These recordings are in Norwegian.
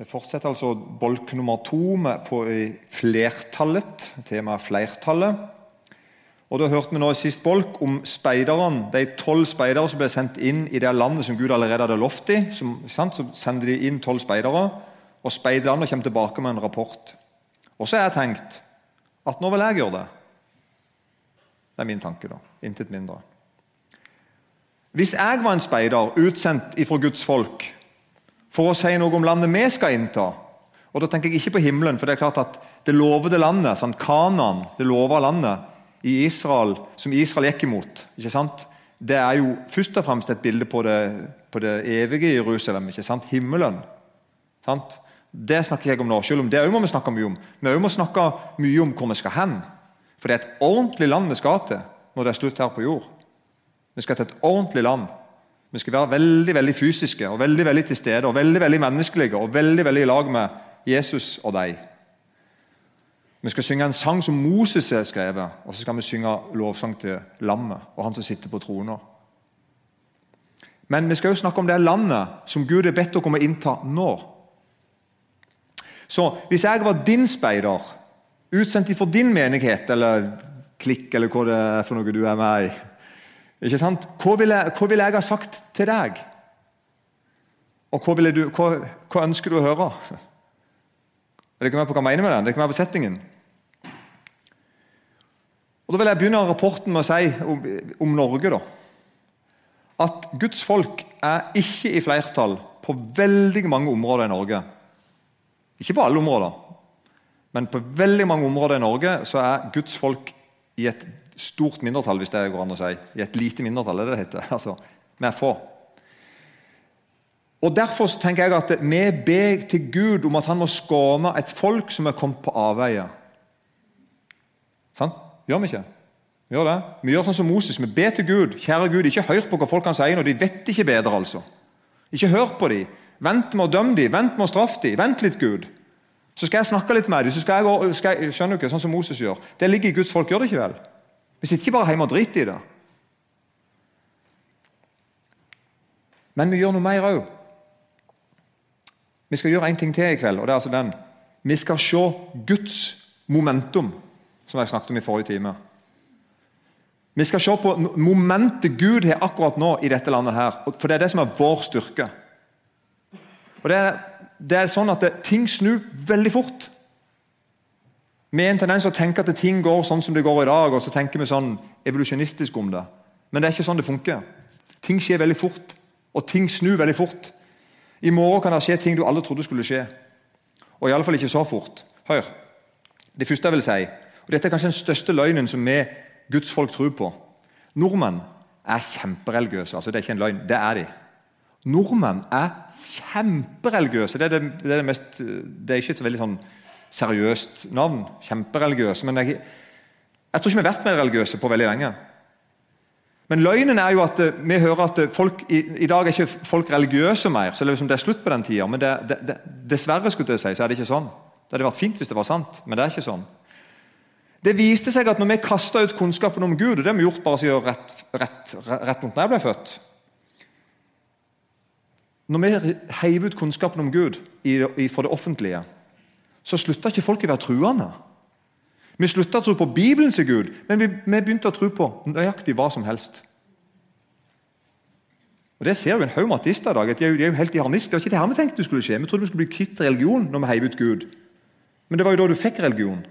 Vi fortsetter altså bolk nummer to med, på flertallet. Temaet flertallet. Og Da hørte vi nå i sist bolk om speideren, de tolv speidere som ble sendt inn i det landet som Gud allerede hadde lovt dem. Så sender de inn tolv speidere, og speiderne kommer tilbake med en rapport. Og så har jeg tenkt at nå vil jeg gjøre det. Det er min tanke, da. Intet mindre. Hvis jeg var en speider utsendt ifra Guds folk for å si noe om landet vi skal innta og Da tenker jeg ikke på himmelen, for det er klart at det lovede landet, sant? Kanan, det lova landet i Israel, som Israel gikk imot, ikke sant? det er jo først og fremst et bilde på det, på det evige Jerusalem, ikke sant? himmelen. Sant? Det snakker jeg om nå, selv om det òg må vi snakke mye om. Vi må snakke mye om hvor vi skal hen. For det er et ordentlig land vi skal til når det er slutt her på jord. Vi skal til et ordentlig land. Vi skal være veldig veldig fysiske og veldig veldig til stede og veldig veldig menneskelige og veldig veldig i lag med Jesus og deg. Vi skal synge en sang som Moses har skrevet, og så skal vi synge lovsang til lammet og han som sitter på trona. Men vi skal jo snakke om det landet som Gud er bedt dere om å innta nå. Så hvis jeg var din speider, utsendt for din menighet eller klikk, eller hva det er for noe du er med i ikke sant? Hva ville, hva ville jeg ha sagt til deg? Og hva, du, hva, hva, ønsker du å høre? Det ikke være på hva jeg mener med den? Det kan med på settingen. Og Da vil jeg begynne rapporten med å si om, om Norge da. at Guds folk er ikke i flertall på veldig mange områder i Norge. Ikke på alle områder, men på veldig mange områder i Norge så er Guds folk i et stort mindretall, hvis det går an å si. I et lite mindretall, er det det heter. Altså, vi er få. Og Derfor så tenker jeg at vi ber til Gud om at han må skåne et folk som er kommet på avveie. Sant? Gjør vi ikke? Vi gjør det. Vi gjør sånn som Moses. Vi ber til Gud. Kjære Gud, ikke hør på hva folk kan si når de vet ikke bedre. altså. Ikke hør på dem. Vent med å dømme dem. Vent med å straffe dem. Vent litt, Gud. Så skal jeg snakke litt med dem. så skal jeg, skal jeg, skjønner du ikke, sånn som Moses gjør. Det ligger i Guds folk. Gjør det ikke vel? Hvis ikke bare hjemme og driter i det. Men vi gjør noe mer òg. Vi skal gjøre en ting til i kveld. og det er altså den. Vi skal se Guds momentum, som jeg snakket om i forrige time. Vi skal se på momentet Gud har akkurat nå i dette landet. her, For det er det som er vår styrke. Og Det er, det er sånn at det, ting snur veldig fort. Vi har en tendens til å tenke at ting går sånn som det går i dag, og så tenker vi sånn evolusjonistisk om det. Men det er ikke sånn det funker. Ting skjer veldig fort, og ting snur veldig fort. I morgen kan det skje ting du aldri trodde skulle skje. Og i alle fall ikke så fort. Hør. Det første jeg vil si, og dette er kanskje den største løgnen som vi Guds folk tror på Nordmenn er kjempereligiøse. Altså, det er ikke en løgn, det er de. Nordmenn er kjempereligiøse. Det er, det, det er, det mest, det er ikke et veldig sånn seriøst navn. Kjempereligiøse. Men jeg, jeg tror ikke vi har vært mer religiøse på veldig lenge. Men løgnen er jo at eh, vi hører at eh, folk, i, i, dag er ikke folk religiøse mer. så Det er, liksom, slutt på den tida. Men det, det, dessverre skulle jeg si, så er det ikke sånn. Det hadde vært fint hvis det var sant, men det er ikke sånn. Det viste seg at når vi kasta ut kunnskapen om Gud, og det har vi gjort bare siden rett, rett, rett mot når jeg ble født Når vi heiv ut kunnskapen om Gud i, i, for det offentlige, så slutta ikke folk å være truende. Vi slutta å tro på Bibelen sin Gud, men vi, vi, begynte å tro på nøyaktig hva som helst. Og Det ser jo en haug med ateister i dag. at De er jo, helt i harnisk. Det var ikke det her vi tenkte det skulle skje. Vi trodde vi skulle bli kvitt religion når vi heiv ut Gud. Men det var jo da du fikk religion.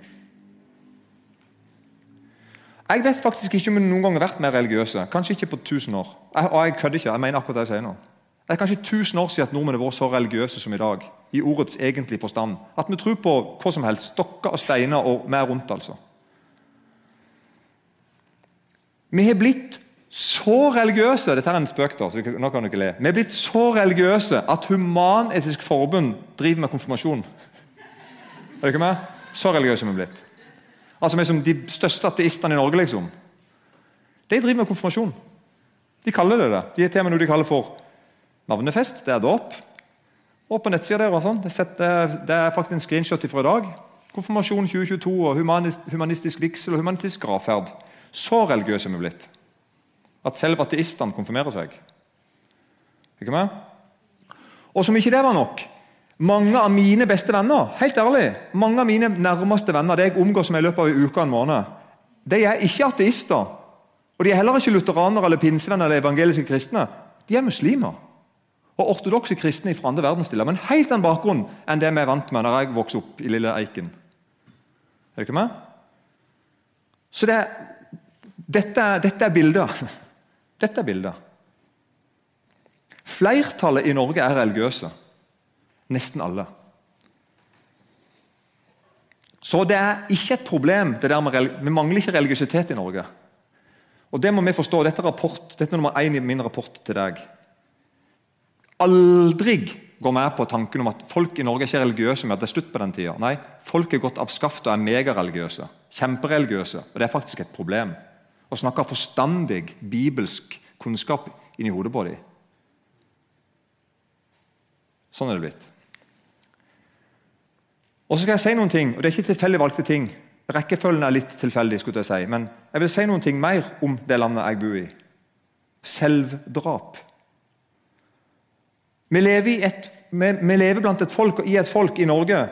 Jeg vet faktisk ikke om vi noen gang har vært mer religiøse. Kanskje ikke på 1000 år. Jeg, og jeg kødder ikke. jeg mener akkurat det jeg sier nå. Det er kanskje 1000 år siden at nordmenn har vært så religiøse som i dag. i ordets egentlige forstand. At vi tror på hva som helst. Stokker og steiner og mer rundt. altså. Vi har blitt så religiøse Dette er en spøk, da, så nå kan ikke le. Vi er blitt så religiøse at Human-Etisk Forbund driver med konfirmasjon. Er dere ikke med? Så religiøse vi er blitt. Altså Vi som de største ateistene i Norge, liksom. De driver med konfirmasjon. De kaller det det. De har til og med noe de kaller for navnefest. Det er dåp. Og på nettsida deres sånn, det, det, er faktisk en screenshot fra i dag. Konfirmasjon 2022 og humanistisk vigsel og humanistisk gravferd. Så religiøse er vi blitt at selv ateistene konfirmerer seg. Ikke med? Og som ikke det var nok Mange av mine beste venner helt ærlig, mange av mine nærmeste venner det jeg omgås med i løpet av en uke og en måned, de er ikke ateister. Og De er heller ikke lutheranere eller pinsevenner eller evangeliske kristne. De er muslimer. Og ortodokse kristne fra andre verdensdeler. Men helt annen bakgrunn enn det vi er vant med når jeg vokste opp i lille Eiken. Er ikke med? Så det, dette, dette er bildet. Dette er bildet. Flertallet i Norge er religiøse. Nesten alle. Så det er ikke et problem. Vi mangler ikke religiøsitet i Norge. Og Det må vi forstå. Dette er, rapport, dette er nummer én i min rapport til deg. Aldri gå med på tanken om at folk i Norge er ikke religiøse med at det er slutt på den tida. Nei, folk er gått av skaftet og er megareligiøse. Kjempereligiøse. Og det er faktisk et problem. Å snakke forstandig bibelsk kunnskap inn i hodet på dem. Sånn er det blitt. Og så skal jeg si noen ting, og det er ikke tilfeldig valgte ting. Rekkefølgen er litt tilfeldig, skulle jeg si, men jeg vil si noen ting mer om det landet jeg bor i. Selvdrap. Vi lever, et, vi, vi lever, blant et folk og i et folk i Norge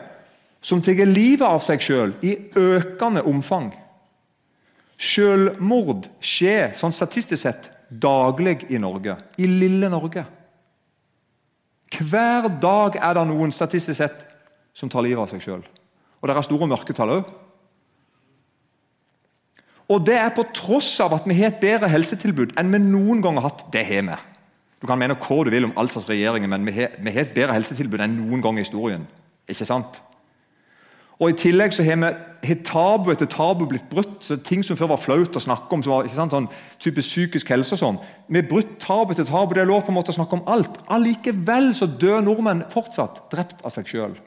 som tar livet av seg sjøl i økende omfang. Selvmord skjer sånn statistisk sett daglig i Norge. I lille Norge. Hver dag er det noen statistisk sett som tar livet av seg sjøl. Og det er store mørketall òg. Og det er på tross av at vi har et bedre helsetilbud enn vi noen gang har hatt. Det har vi. Du kan mene hva du vil om all slags regjeringer, men vi har, et bedre helsetilbud enn noen gang i historien. Ikke sant? Og I tillegg så har, vi, har tabu etter tabu blitt brutt. så Ting som før var flaut å snakke om, som var sant, sånn typisk psykisk helse og sånn. Vi har brutt tabu etter tabu. Det er lov på en måte å snakke om alt. Allikevel så dør nordmenn fortsatt drept av seg sjøl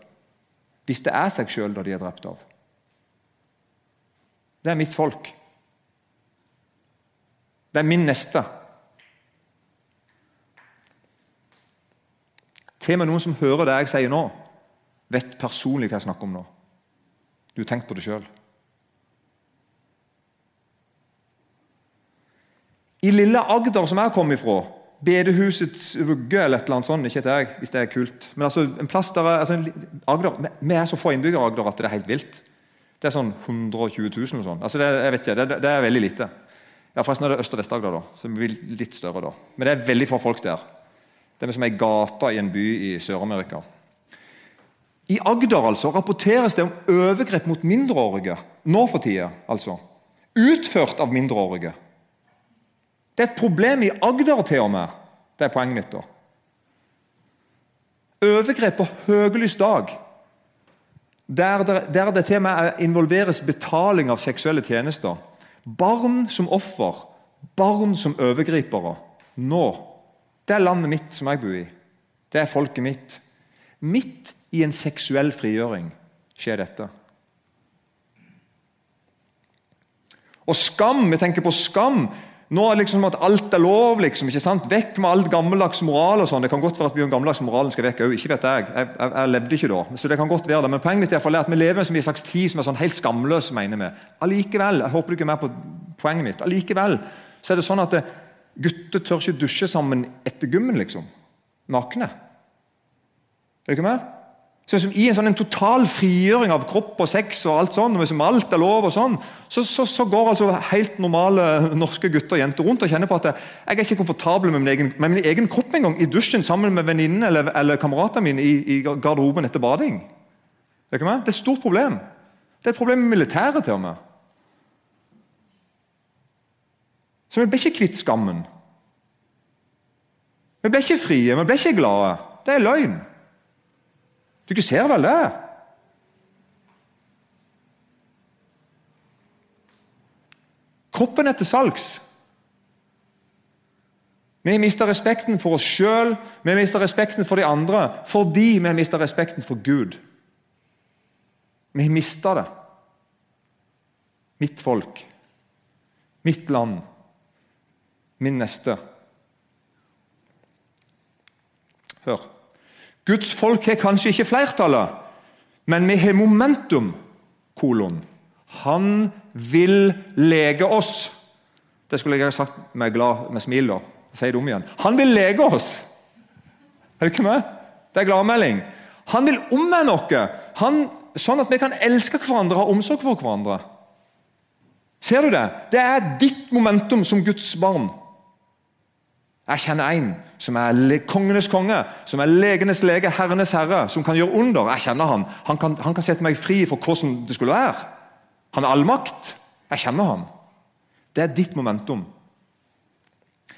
hvis det er seg sjøl de er drept av. Det er mitt folk. Det er min neste. Til og med noen som hører det jeg sier nå, vet personlig hva jeg snakker om nå. Du har tenkt på det sjøl. I lille Agder, som jeg kom ifra, Bedehusets vugge eller et eller annet sånt. Ikke jeg, hvis det er kult. Men altså, en plass der er, altså, Agder, Vi er så få innbyggere i Agder at det er helt vilt. Det er sånn 120 000 og sånn. Altså, det, jeg vet ikke, det, det, er veldig lite. Ja, Forresten er det Øst- og Vest-Agder, da, det blir litt større. da. Men det er veldig få folk der. Det er som ei gate i en by i Sør-Amerika. I Agder altså, rapporteres det om overgrep mot mindreårige nå for tida. Altså. Utført av mindreårige. Det er et problem i Agder til og med. Det er poenget mitt. da. Overgrep på høylys dag, der det, der det til og med involveres betaling av seksuelle tjenester. Barn som offer, barn som overgripere. Nå. Det er landet mitt som jeg bor i. Det er folket mitt. Midt i en seksuell frigjøring skjer dette. Og skam, vi tenker på skam. Nå er det liksom at alt er lov. liksom, ikke sant? Vekk med all gammeldags moral. og sånn. Det kan godt være at mye gammeldags moralen skal vekk òg. Ikke vet jeg. Jeg, jeg. jeg, levde ikke da. så det kan godt være det. Men poenget mitt er at vi lever i en slags tid som er sånn helt skamløs, mener vi. Allikevel, jeg håper du ikke er med på poenget mitt, allikevel så er det sånn at det, gutter tør ikke dusje sammen etter gymmen, liksom. Nakne. Er du ikke med? Så liksom I en sånn en total frigjøring av kropp og sex og alt sånn, liksom alt er lov og sånn, så, så, så, går altså helt normale norske gutter og jenter rundt og kjenner på at jeg er ikke komfortabel med min egen, med min egen kropp engang i dusjen sammen med venninnene eller, eller kameratene mine i, i, garderoben etter bading. Det med? det er et stort problem. Det er et problem med militæret til og med. Så vi ble ikke kvitt skammen. Vi ble ikke frie, vi ble ikke glade. Det er løgn. Dere ser vel det? Kroppen er til salgs. Vi mister respekten for oss sjøl, vi mister respekten for de andre fordi vi mister respekten for Gud. Vi mister det. Mitt folk, mitt land, min neste. Hør. Guds folk har kanskje ikke flertallet, men vi har momentum. kolon. Han vil lege oss. Det skulle jeg ha sagt med, glad, med smil. da. Si det om igjen. Han vil lege oss! Er du ikke med? Det er gladmelding. Han vil omvende oss, sånn at vi kan elske hverandre og ha omsorg for hverandre. Ser du det? Det er ditt momentum som Guds barn. Jeg kjenner en som er kongenes konge, som er legenes lege, herrenes herre, som kan gjøre under. Jeg kjenner Han Han kan, han kan sette meg fri for hvordan det skulle være. Han er allmakt. Jeg kjenner han. Det er ditt momentum.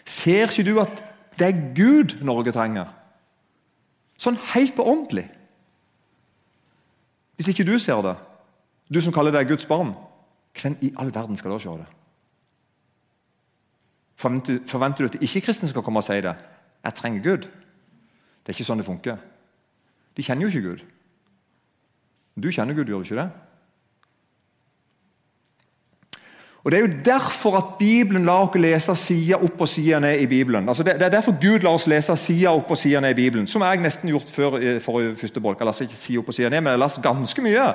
Ser ikke du at det er Gud Norge trenger? Sånn helt på ordentlig. Hvis ikke du ser det, du som kaller deg Guds barn, hvem i all verden skal da se det? Forventer, du at ikke-kristne skal komme og si det? Jeg trenger Gud. Det er ikke sånn det funker. De kjenner jo ikke Gud. Du kjenner Gud, gjør du ikke det? Og Det er jo derfor at Bibelen lar oss lese sida opp og sida ned i Bibelen. Altså det, det, er derfor Gud lar oss lese sida opp og sida ned i Bibelen. Som jeg nesten gjort før for første bolk. Jeg leser ikke sida opp og sida ned, men jeg leser ganske mye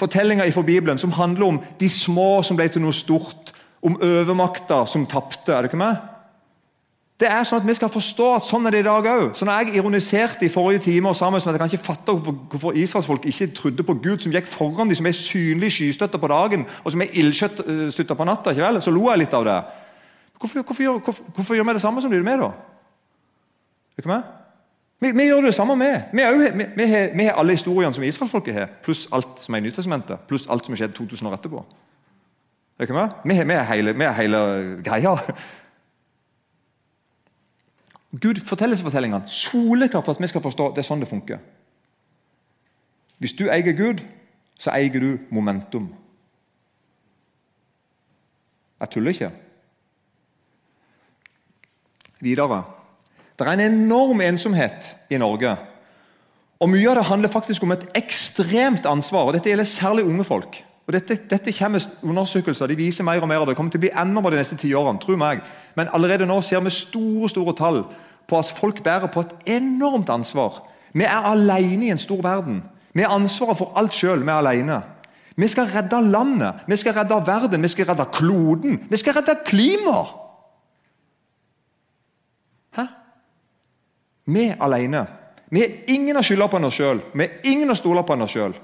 fortellinger fra Bibelen som handler om de små som ble til noe stort, om overmakta som tapte. Er det ikke med? Det er sånn at Vi skal forstå at sånn er det i dag òg. Så når jeg ironiserte i forrige time og sammen med at jeg kan ikke fatte hvorfor israelsfolk ikke trodde på Gud, som gikk foran dem, som er synlig skystøtter på dagen og som er ildstøtter på natta, ikke vel? så lo jeg litt av det. Hvorfor, hvorfor, gjør, hvorfor, hvorfor gjør vi det samme som de gjør med, da? Er ikke med? Vi, vi, gjør det samme. Vi, er, vi har alle historiene som israelsfolket har, pluss alt som er i Nytestamentet, pluss alt som har skjedd 2000 år etterpå. Er ikke med? Vi, er hele, vi er hele greia. Gud forteller seg fortellingene soleklart for at vi skal forstå det er sånn det funker. Hvis du eier Gud, så eier du momentum. Jeg tuller ikke. Videre. Det er en enorm ensomhet i Norge. Og Mye av det handler faktisk om et ekstremt ansvar. og Dette gjelder særlig unge folk. Og dette, dette kommer undersøkelser de viser mer og mer, og det kommer til å bli enda mer de neste ti årene. Meg. Men allerede nå ser vi store store tall på at folk bærer på et enormt ansvar. Vi er alene i en stor verden. Vi har ansvaret for alt sjøl. Vi er alene. Vi skal redde landet, vi skal redde verden, vi skal redde kloden. Vi skal redde klimaet! Hæ? Vi er alene. Vi har ingen å skylde på enn oss sjøl. Vi har ingen å stole på enn oss sjøl.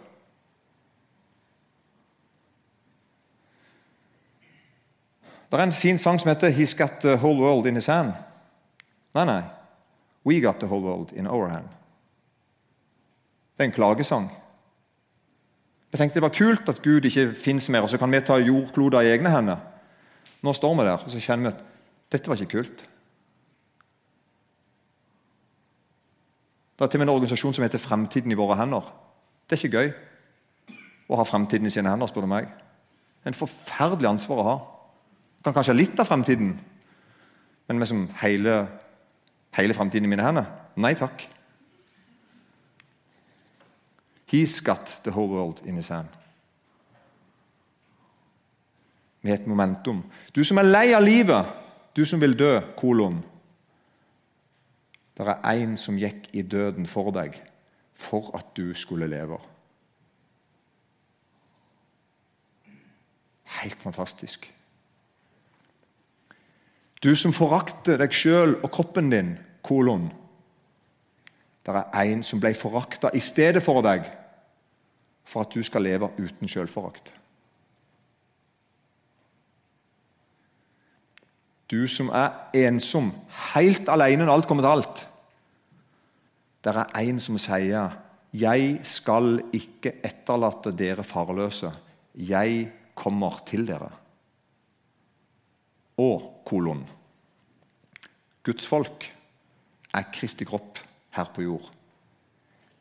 Det er en fin sang som heter 'He's Got The Whole World In His Hand'. Nei, nei. We got the whole world in our hand. Det er en klagesang. Jeg tenkte Det var kult at Gud ikke fins mer, og så kan vi ta jordkloder i egne hender. Nå står vi der og så kjenner vi at dette var ikke kult. Det er til og med en organisasjon som heter Fremtiden i våre hender. Det er ikke gøy å ha fremtiden i sine hender, spør du meg. Det er en forferdelig ansvar å ha. Kan kanskje ha litt av fremtiden, men med som hele hele framtiden i mine hender? Nei takk. He's got the whole world in his hand. Med et momentum. Du som er lei av livet, du som vil dø, kolon. Det er én som gikk i døden for deg, for at du skulle leve. Helt fantastisk. Du som forakter deg sjøl og kroppen din, kolon. Det er en som ble forakta i stedet for deg, for at du skal leve uten sjølforakt. Du som er ensom, helt alene når alt kommer til alt. Det er en som sier 'Jeg skal ikke etterlate dere farløse. Jeg kommer til dere.' Og kolon. Guds folk er Kristi kropp her på jord.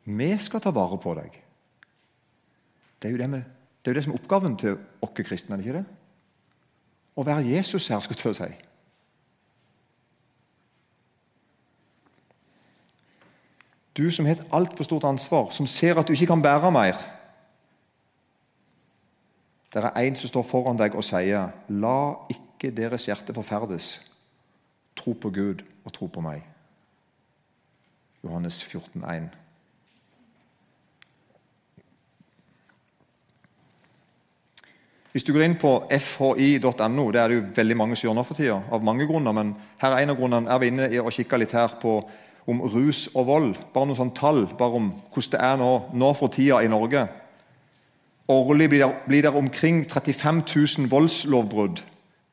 Vi skal ta vare på deg. Det er jo det, med, det, er jo det som er oppgaven til oss kristne. er det ikke det? Å være Jesus her, skulle jeg si. Du som har et altfor stort ansvar, som ser at du ikke kan bære mer. Det er en som står foran deg og sier, 'La ikke deres hjerte forferdes. Tro på Gud og tro på meg.' Johannes 14, 14,1. Hvis du går inn på fhi.no, det er det jo veldig mange som gjør nå for tida, av mange grunner, men her er en av grunnene. Er vi inne og kikker litt her på om rus og vold. Bare noen sånne tall bare om hvordan det er nå, nå for tida i Norge. Årlig blir det, blir det omkring 35 000 voldslovbrudd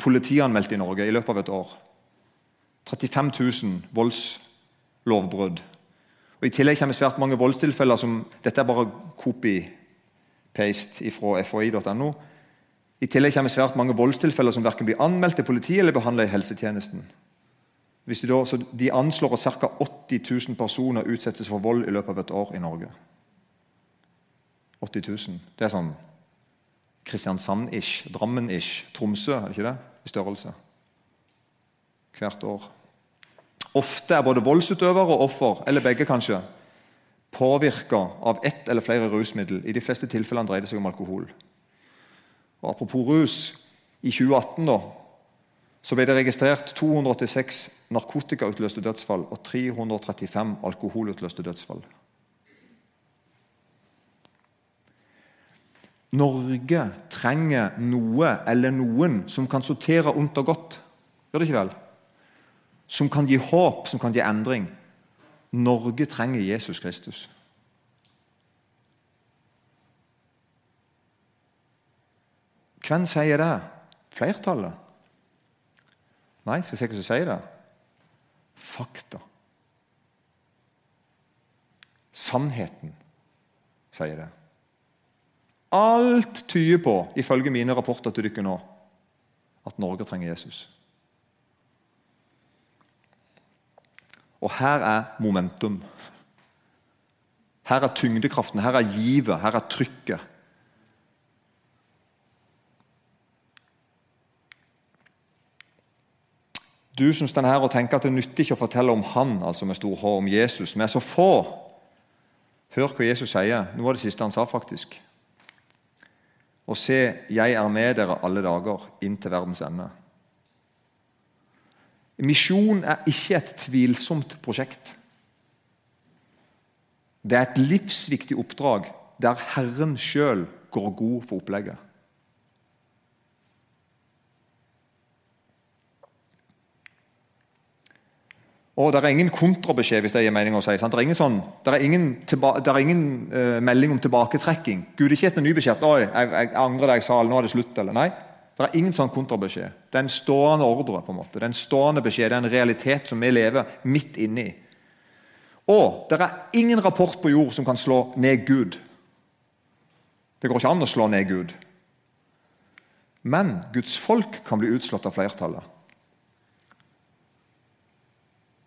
politianmeldt i Norge i løpet av et år. 35 000 voldslovbrudd. Og I tillegg kommer svært mange voldstilfeller som Dette er bare copy-paste fra foi.no. I tillegg kommer svært mange voldstilfeller som verken blir anmeldt til politiet eller behandlet i helsetjenesten. Da, de, anslår at ca. 80 000 personer utsettes for vold i løpet av et år i Norge. 80 000. Det er sånn Kristiansand-ish, Drammen-ish, Tromsø er det ikke det? I størrelse. Hvert år. Ofte er både voldsutøver og offer, eller begge kanskje, påvirka av ett eller flere rusmiddel. I de fleste tilfellene dreier det seg om alkohol. Og Apropos rus. I 2018 da, så ble det registrert 286 narkotikautløste dødsfall og 335 alkoholutløste dødsfall. Norge trenger noe eller noen som kan sortere ondt og godt. Gjør det ikke vel? Som kan gi håp, som kan gi endring. Norge trenger Jesus Kristus. Hvem sier det? Flertallet? Nei, skal jeg se hva som sier det. Fakta. Sannheten sier det. Alt tyder på, ifølge mine rapporter til dere nå, at Norge trenger Jesus. Og her er momentum. Her er tyngdekraften, her er givet, her er trykket. Du som står her og tenker at det nytter ikke å fortelle om Han, altså med stor H, om Jesus. Vi er så få. Hør hva Jesus sier. Noe av det siste han sa, faktisk. Og se, jeg er med dere alle dager inn til verdens ende. Misjon er ikke et tvilsomt prosjekt. Det er et livsviktig oppdrag der Herren sjøl går god for opplegget. Og Det er ingen kontrabeskjed, hvis det gir mening å si. Det er ingen, sånn, det er ingen, det er ingen uh, melding om tilbaketrekking. Gud er ikke gitt nybeskjed. ny beskjed. Oi, jeg, jeg angrer det jeg nå er det slutt. eller nei. Det er ingen sånn kontrabeskjed. Det er en stående ordre. på en måte. Det er en stående beskjed, det er en realitet som vi lever midt inni. Og det er ingen rapport på jord som kan slå ned Gud. Det går ikke an å slå ned Gud. Men Guds folk kan bli utslått av flertallet.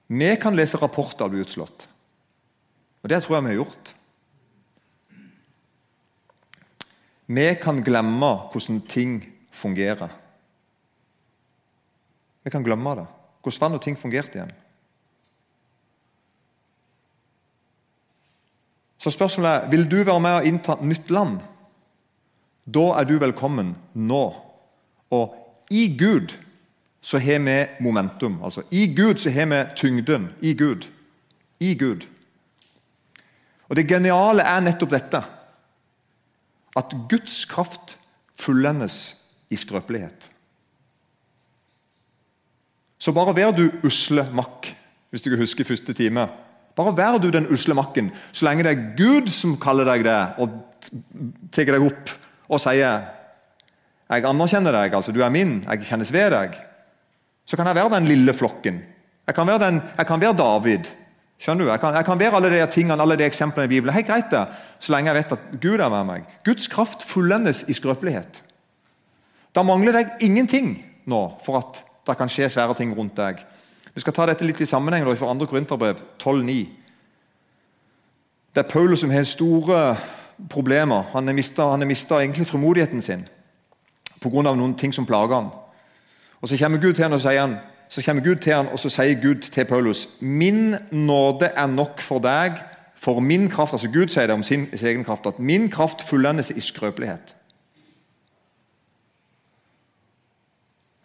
Vi kan lese rapporter og bli utslått. Og det tror jeg vi har gjort. Vi kan glemme hvordan ting fungerer. Vi kan glemme det. Hvordan var det ting fungerte igjen? Så spørsmålet er vil du være med og innta nytt land. Da er du velkommen nå. Og i Gud så har vi momentum. Altså, I Gud så har vi tyngden. I Gud. I Gud. Og Det geniale er nettopp dette. At Guds kraft fullendes i skrøpelighet. Så bare vær du usle makk, hvis du husker første time. Bare vær du den usle makken, så lenge det er Gud som kaller deg det, og tar deg opp og sier 'Jeg anerkjenner deg, altså du er min, jeg kjennes ved deg' så kan jeg være den lille flokken. Jeg kan være, den, jeg kan være David. Skjønner du? Jeg kan, jeg kan, være alle de tingene, alle de eksemplene i Bibelen. Helt greit det, Så lenge jeg vet at Gud er med meg. Guds kraft fullendes i skrøpelighet. Da mangler deg ingenting nå for at det kan skje svære ting rundt deg. Vi skal ta dette litt i sammenheng da, fra 2. Korinterbrev 12,9. Det er Paulus som har store problemer. Han har mista frimodigheten sin pga. noen ting som plager han. Og Så kommer Gud til han og sier han, så Gud til han, og så sier Gud til Paulus Min nåde er nok for deg, for min kraft altså Gud sier det om sin, sin egen kraft, at min kraft fullendes i skrøpelighet.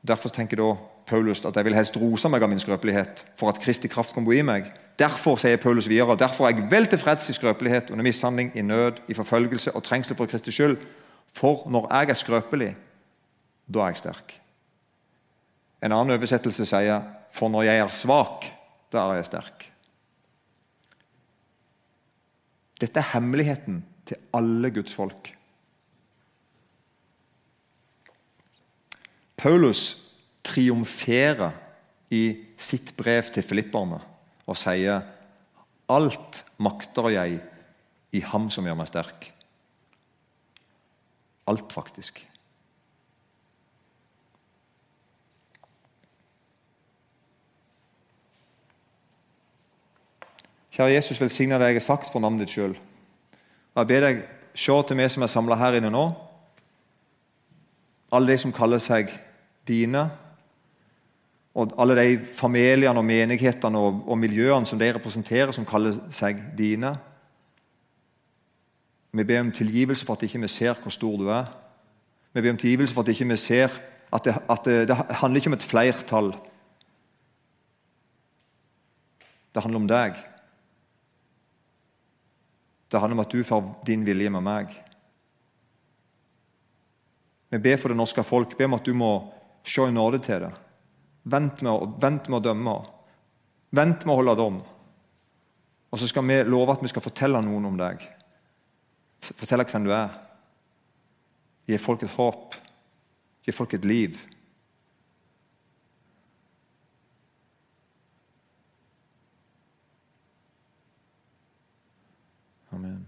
Derfor tenker da Paulus at jeg vil helst rose meg av min skrøpelighet, for at Kristi kraft kan bo i meg. Derfor sier Paulus videre, derfor er jeg vel tilfreds i skrøpelighet, under mishandling, i nød, i forfølgelse og trengsel for Kristi skyld. For når jeg er skrøpelig, da er jeg sterk. En annen oversettelse sier 'For når jeg er svak, da er jeg sterk'. Dette er hemmeligheten til alle Guds folk. Paulus triumferer i sitt brev til filipperne og sier Alt makter jeg i Ham som gjør meg sterk. Alt, faktisk. Kjære Jesus, velsigne det jeg har sagt for navnet ditt sjøl. Jeg ber deg se til meg som er samla her inne nå. Alle de som kaller seg dine, og alle de familiene og menighetene og, og miljøene som de representerer, som kaller seg dine. Vi ber om tilgivelse for at ikke vi ikke ser hvor stor du er. Vi ber om tilgivelse for at ikke vi ikke ser at, det, at det, det handler ikke om et flertall. Det handler om deg. Det handler om at du får din vilje med meg. Vi ber for det norske folk. Ber om at du må se i nåde til det. Vent med, vent med å dømme. Vent med å holde dom. Og så skal vi love at vi skal fortelle noen om deg. Fortelle hvem du er. Gi folk et håp. Gi folk et liv. Amen.